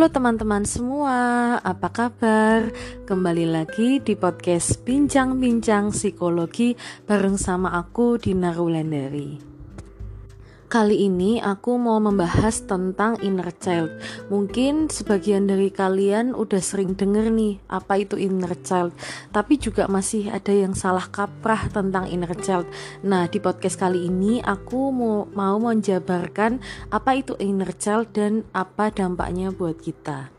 Halo teman-teman semua, apa kabar? Kembali lagi di podcast Bincang-Bincang Psikologi bareng sama aku Dina Rulandari. Kali ini aku mau membahas tentang inner child. Mungkin sebagian dari kalian udah sering denger nih apa itu inner child, tapi juga masih ada yang salah kaprah tentang inner child. Nah, di podcast kali ini aku mau mau menjabarkan apa itu inner child dan apa dampaknya buat kita.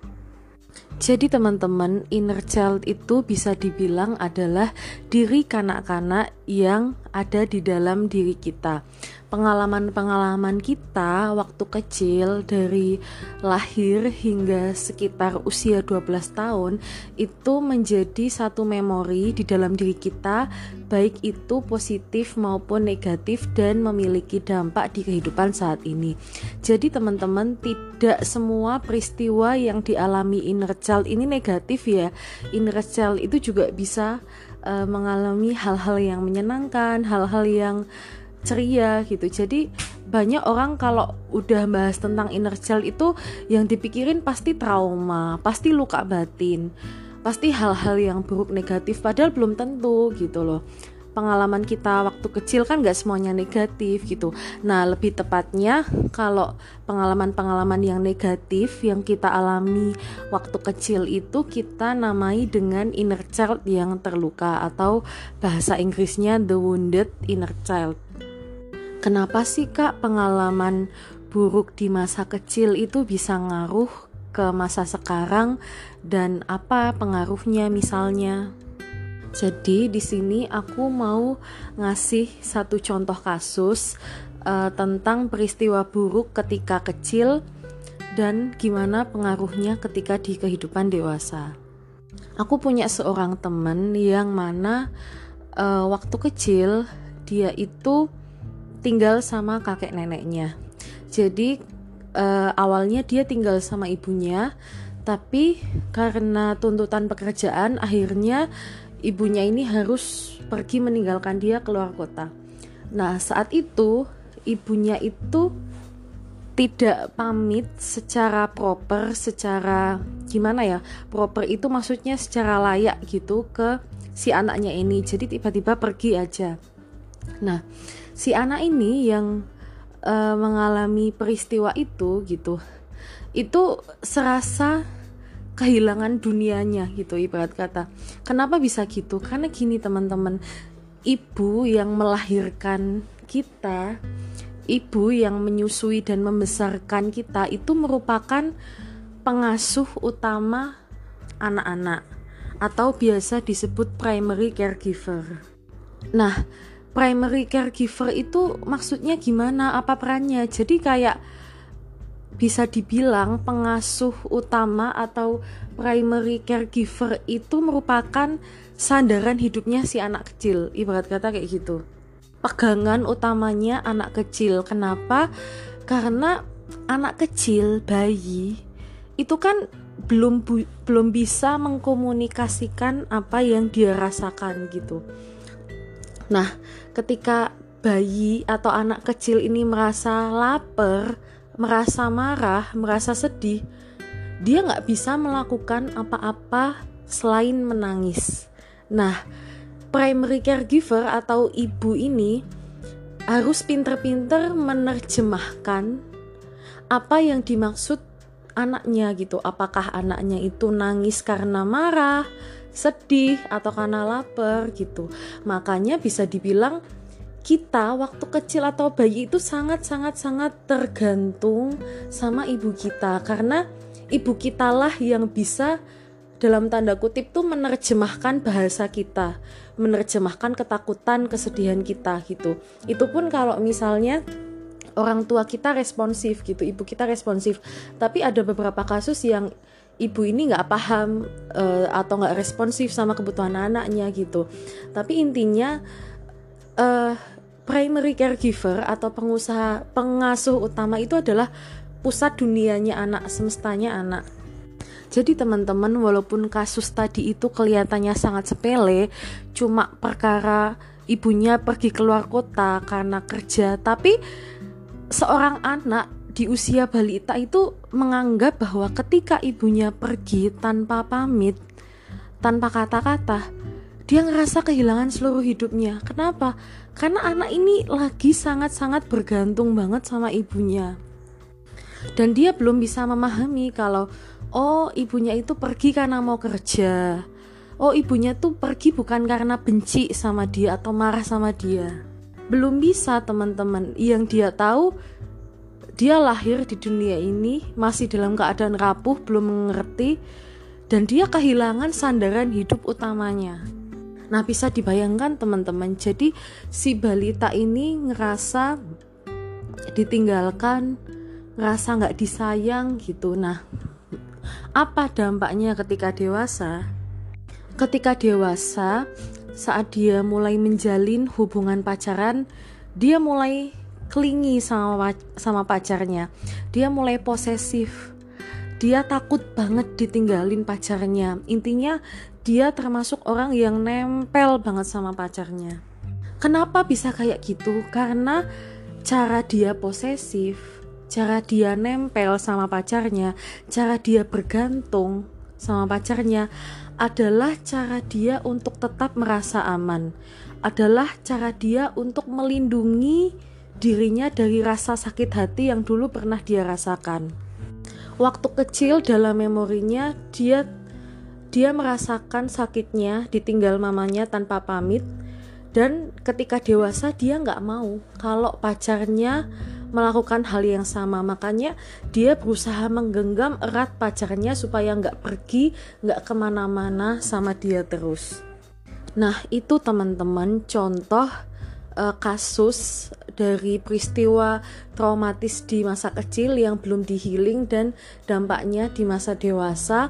Jadi teman-teman, inner child itu bisa dibilang adalah diri kanak-kanak yang ada di dalam diri kita pengalaman-pengalaman kita waktu kecil dari lahir hingga sekitar usia 12 tahun itu menjadi satu memori di dalam diri kita baik itu positif maupun negatif dan memiliki dampak di kehidupan saat ini. Jadi teman-teman tidak semua peristiwa yang dialami inner child ini negatif ya. Inner child itu juga bisa uh, mengalami hal-hal yang menyenangkan, hal-hal yang ceria gitu. Jadi banyak orang kalau udah bahas tentang inner child itu yang dipikirin pasti trauma pasti luka batin pasti hal-hal yang buruk negatif padahal belum tentu gitu loh pengalaman kita waktu kecil kan gak semuanya negatif gitu. Nah, lebih tepatnya kalau pengalaman-pengalaman yang negatif yang kita alami waktu kecil itu kita namai dengan inner child yang terluka atau bahasa Inggrisnya the wounded inner child. Kenapa sih kak pengalaman buruk di masa kecil itu bisa ngaruh ke masa sekarang dan apa pengaruhnya misalnya? Jadi di sini aku mau ngasih satu contoh kasus uh, tentang peristiwa buruk ketika kecil dan gimana pengaruhnya ketika di kehidupan dewasa. Aku punya seorang teman yang mana uh, waktu kecil dia itu tinggal sama kakek neneknya. Jadi uh, awalnya dia tinggal sama ibunya, tapi karena tuntutan pekerjaan akhirnya ibunya ini harus pergi meninggalkan dia keluar kota. Nah, saat itu ibunya itu tidak pamit secara proper, secara gimana ya? Proper itu maksudnya secara layak gitu ke si anaknya ini. Jadi tiba-tiba pergi aja. Nah, si anak ini yang uh, mengalami peristiwa itu gitu itu serasa kehilangan dunianya gitu ibarat kata. Kenapa bisa gitu? Karena gini teman-teman. Ibu yang melahirkan kita ibu yang menyusui dan membesarkan kita itu merupakan pengasuh utama anak-anak atau biasa disebut primary caregiver. Nah, primary caregiver itu maksudnya gimana? Apa perannya? Jadi kayak bisa dibilang pengasuh utama atau primary caregiver itu merupakan sandaran hidupnya si anak kecil. Ibarat kata kayak gitu. Pegangan utamanya anak kecil. Kenapa? Karena anak kecil bayi itu kan belum belum bisa mengkomunikasikan apa yang dia rasakan gitu. Nah, ketika bayi atau anak kecil ini merasa lapar, merasa marah, merasa sedih, dia nggak bisa melakukan apa-apa selain menangis. Nah, primary caregiver atau ibu ini harus pinter-pinter menerjemahkan apa yang dimaksud anaknya gitu. Apakah anaknya itu nangis karena marah, sedih atau karena lapar gitu. Makanya bisa dibilang kita waktu kecil atau bayi itu sangat sangat sangat tergantung sama ibu kita karena ibu kita lah yang bisa dalam tanda kutip tuh menerjemahkan bahasa kita, menerjemahkan ketakutan, kesedihan kita gitu. Itu pun kalau misalnya orang tua kita responsif gitu, ibu kita responsif. Tapi ada beberapa kasus yang ibu ini nggak paham uh, atau nggak responsif sama kebutuhan anaknya gitu tapi intinya uh, primary caregiver atau pengusaha pengasuh utama itu adalah pusat dunianya anak semestanya anak. Jadi teman-teman walaupun kasus tadi itu kelihatannya sangat sepele cuma perkara ibunya pergi keluar kota karena kerja tapi seorang anak di usia balita itu menganggap bahwa ketika ibunya pergi tanpa pamit, tanpa kata-kata, dia ngerasa kehilangan seluruh hidupnya. Kenapa? Karena anak ini lagi sangat-sangat bergantung banget sama ibunya. Dan dia belum bisa memahami kalau oh ibunya itu pergi karena mau kerja. Oh ibunya tuh pergi bukan karena benci sama dia atau marah sama dia. Belum bisa teman-teman. Yang dia tahu dia lahir di dunia ini masih dalam keadaan rapuh, belum mengerti, dan dia kehilangan sandaran hidup utamanya. Nah, bisa dibayangkan teman-teman. Jadi si balita ini ngerasa ditinggalkan, ngerasa nggak disayang gitu. Nah, apa dampaknya ketika dewasa? Ketika dewasa, saat dia mulai menjalin hubungan pacaran, dia mulai klingi sama sama pacarnya. Dia mulai posesif. Dia takut banget ditinggalin pacarnya. Intinya dia termasuk orang yang nempel banget sama pacarnya. Kenapa bisa kayak gitu? Karena cara dia posesif, cara dia nempel sama pacarnya, cara dia bergantung sama pacarnya adalah cara dia untuk tetap merasa aman. Adalah cara dia untuk melindungi dirinya dari rasa sakit hati yang dulu pernah dia rasakan. Waktu kecil dalam memorinya dia dia merasakan sakitnya ditinggal mamanya tanpa pamit. Dan ketika dewasa dia nggak mau kalau pacarnya melakukan hal yang sama. Makanya dia berusaha menggenggam erat pacarnya supaya nggak pergi nggak ke mana-mana sama dia terus. Nah itu teman-teman contoh uh, kasus dari peristiwa traumatis di masa kecil yang belum dihealing dan dampaknya di masa dewasa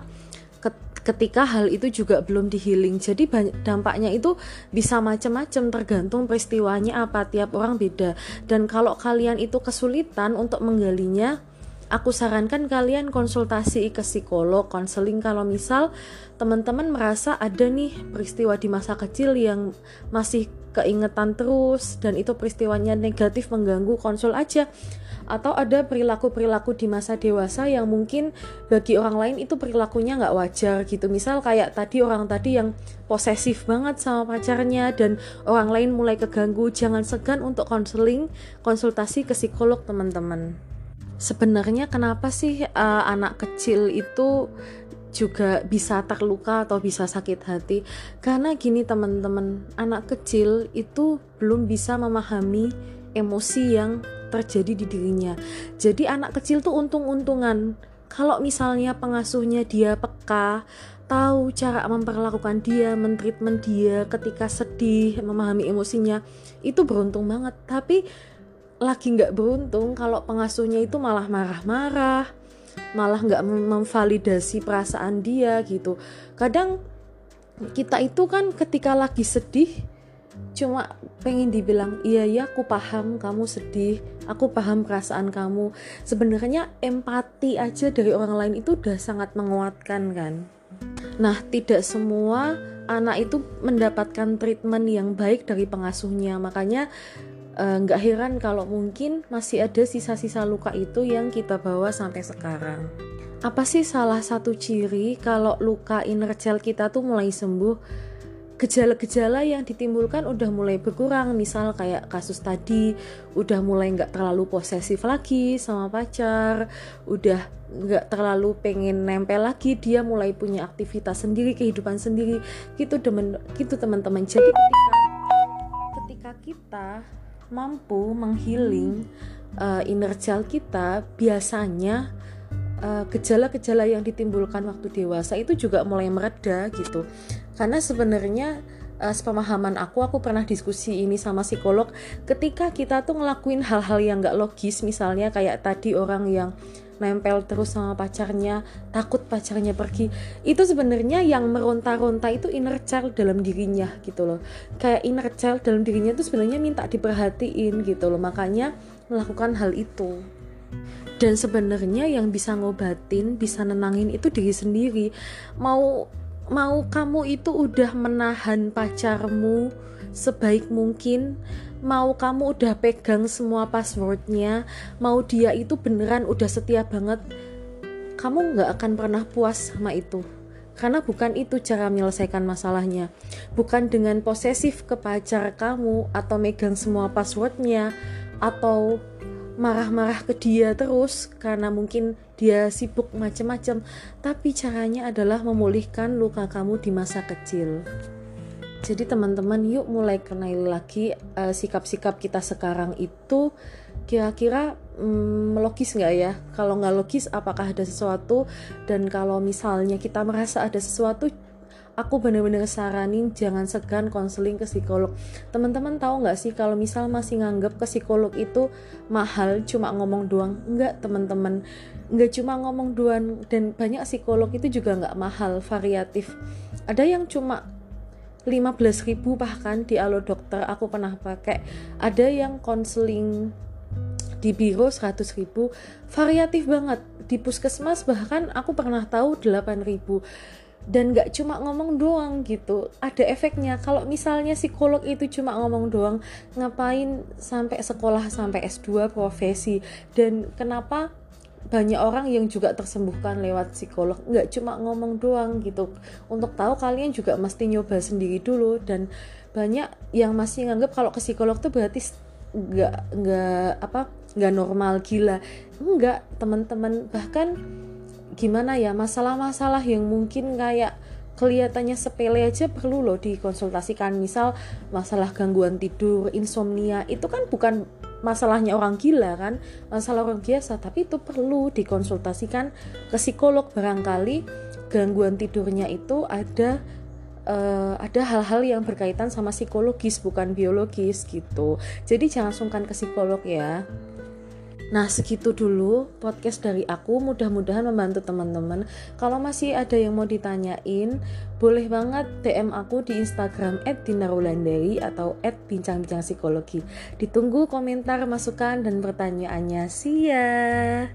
ketika hal itu juga belum dihealing. Jadi dampaknya itu bisa macam-macam tergantung peristiwanya apa tiap orang beda. Dan kalau kalian itu kesulitan untuk menggalinya, aku sarankan kalian konsultasi ke psikolog, konseling kalau misal teman-teman merasa ada nih peristiwa di masa kecil yang masih keingetan terus dan itu peristiwanya negatif mengganggu konsul aja. Atau ada perilaku-perilaku di masa dewasa yang mungkin bagi orang lain itu perilakunya nggak wajar gitu. Misal kayak tadi orang tadi yang posesif banget sama pacarnya dan orang lain mulai keganggu jangan segan untuk konseling konsultasi ke psikolog teman-teman. Sebenarnya kenapa sih uh, anak kecil itu juga bisa terluka atau bisa sakit hati. Karena gini teman-teman anak kecil itu belum bisa memahami emosi yang terjadi di dirinya. Jadi anak kecil tuh untung-untungan. Kalau misalnya pengasuhnya dia peka tahu cara memperlakukan dia, mentreatment dia ketika sedih, memahami emosinya, itu beruntung banget. Tapi lagi nggak beruntung kalau pengasuhnya itu malah marah-marah, malah nggak memvalidasi perasaan dia gitu. Kadang kita itu kan ketika lagi sedih cuma pengen dibilang iya ya aku paham kamu sedih aku paham perasaan kamu. Sebenarnya empati aja dari orang lain itu udah sangat menguatkan kan? Nah tidak semua anak itu mendapatkan treatment yang baik dari pengasuhnya. Makanya nggak uh, heran kalau mungkin masih ada sisa-sisa luka itu yang kita bawa sampai sekarang. Apa sih salah satu ciri kalau luka inner child kita tuh mulai sembuh? Gejala-gejala yang ditimbulkan udah mulai berkurang, misal kayak kasus tadi, udah mulai nggak terlalu posesif lagi sama pacar, udah nggak terlalu pengen nempel lagi, dia mulai punya aktivitas sendiri, kehidupan sendiri, gitu teman, gitu teman-teman. Jadi ketika ketika kita mampu menghealing uh, inner child kita, biasanya eh, gejala-gejala uh, yang ditimbulkan waktu dewasa itu juga mulai mereda gitu. Karena sebenarnya uh, sepemahaman aku, aku pernah diskusi ini sama psikolog, ketika kita tuh ngelakuin hal-hal yang gak logis, misalnya kayak tadi orang yang nempel terus sama pacarnya, takut pacarnya pergi. Itu sebenarnya yang meronta-ronta itu inner child dalam dirinya gitu loh. Kayak inner child dalam dirinya itu sebenarnya minta diperhatiin gitu loh. Makanya melakukan hal itu. Dan sebenarnya yang bisa ngobatin, bisa nenangin itu diri sendiri. Mau mau kamu itu udah menahan pacarmu sebaik mungkin mau kamu udah pegang semua passwordnya mau dia itu beneran udah setia banget kamu nggak akan pernah puas sama itu. Karena bukan itu cara menyelesaikan masalahnya. Bukan dengan posesif ke pacar kamu atau megang semua passwordnya atau marah-marah ke dia terus karena mungkin dia sibuk macam-macam tapi caranya adalah memulihkan luka kamu di masa kecil jadi teman-teman yuk mulai kenali lagi uh, sikap-sikap kita sekarang itu kira-kira hmm, logis nggak ya? Kalau nggak logis apakah ada sesuatu? Dan kalau misalnya kita merasa ada sesuatu aku bener-bener saranin jangan segan konseling ke psikolog. Teman-teman tahu nggak sih kalau misal masih nganggap ke psikolog itu mahal cuma ngomong doang? Nggak teman-teman. Nggak cuma ngomong doang dan banyak psikolog itu juga nggak mahal variatif. Ada yang cuma 15.000 bahkan di alo dokter aku pernah pakai. Ada yang konseling di biro 100.000 variatif banget. Di puskesmas bahkan aku pernah tahu 8.000 dan gak cuma ngomong doang gitu. Ada efeknya. Kalau misalnya psikolog itu cuma ngomong doang ngapain sampai sekolah sampai S2 profesi? Dan kenapa banyak orang yang juga tersembuhkan lewat psikolog. Nggak cuma ngomong doang gitu. Untuk tahu kalian juga mesti nyoba sendiri dulu. Dan banyak yang masih nganggap kalau ke psikolog tuh berarti nggak nggak apa nggak normal gila. Enggak teman-teman. Bahkan gimana ya masalah-masalah yang mungkin kayak kelihatannya sepele aja perlu loh dikonsultasikan. Misal masalah gangguan tidur insomnia itu kan bukan masalahnya orang gila kan masalah orang biasa. Tapi itu perlu dikonsultasikan ke psikolog. Barangkali gangguan tidurnya itu ada uh, ada hal-hal yang berkaitan sama psikologis bukan biologis gitu. Jadi jangan sungkan ke psikolog ya Nah, segitu dulu podcast dari aku. Mudah-mudahan membantu teman-teman. Kalau masih ada yang mau ditanyain, boleh banget DM aku di Instagram @dinarulandari atau @bincang-bincang psikologi. Ditunggu komentar, masukan dan pertanyaannya. See ya.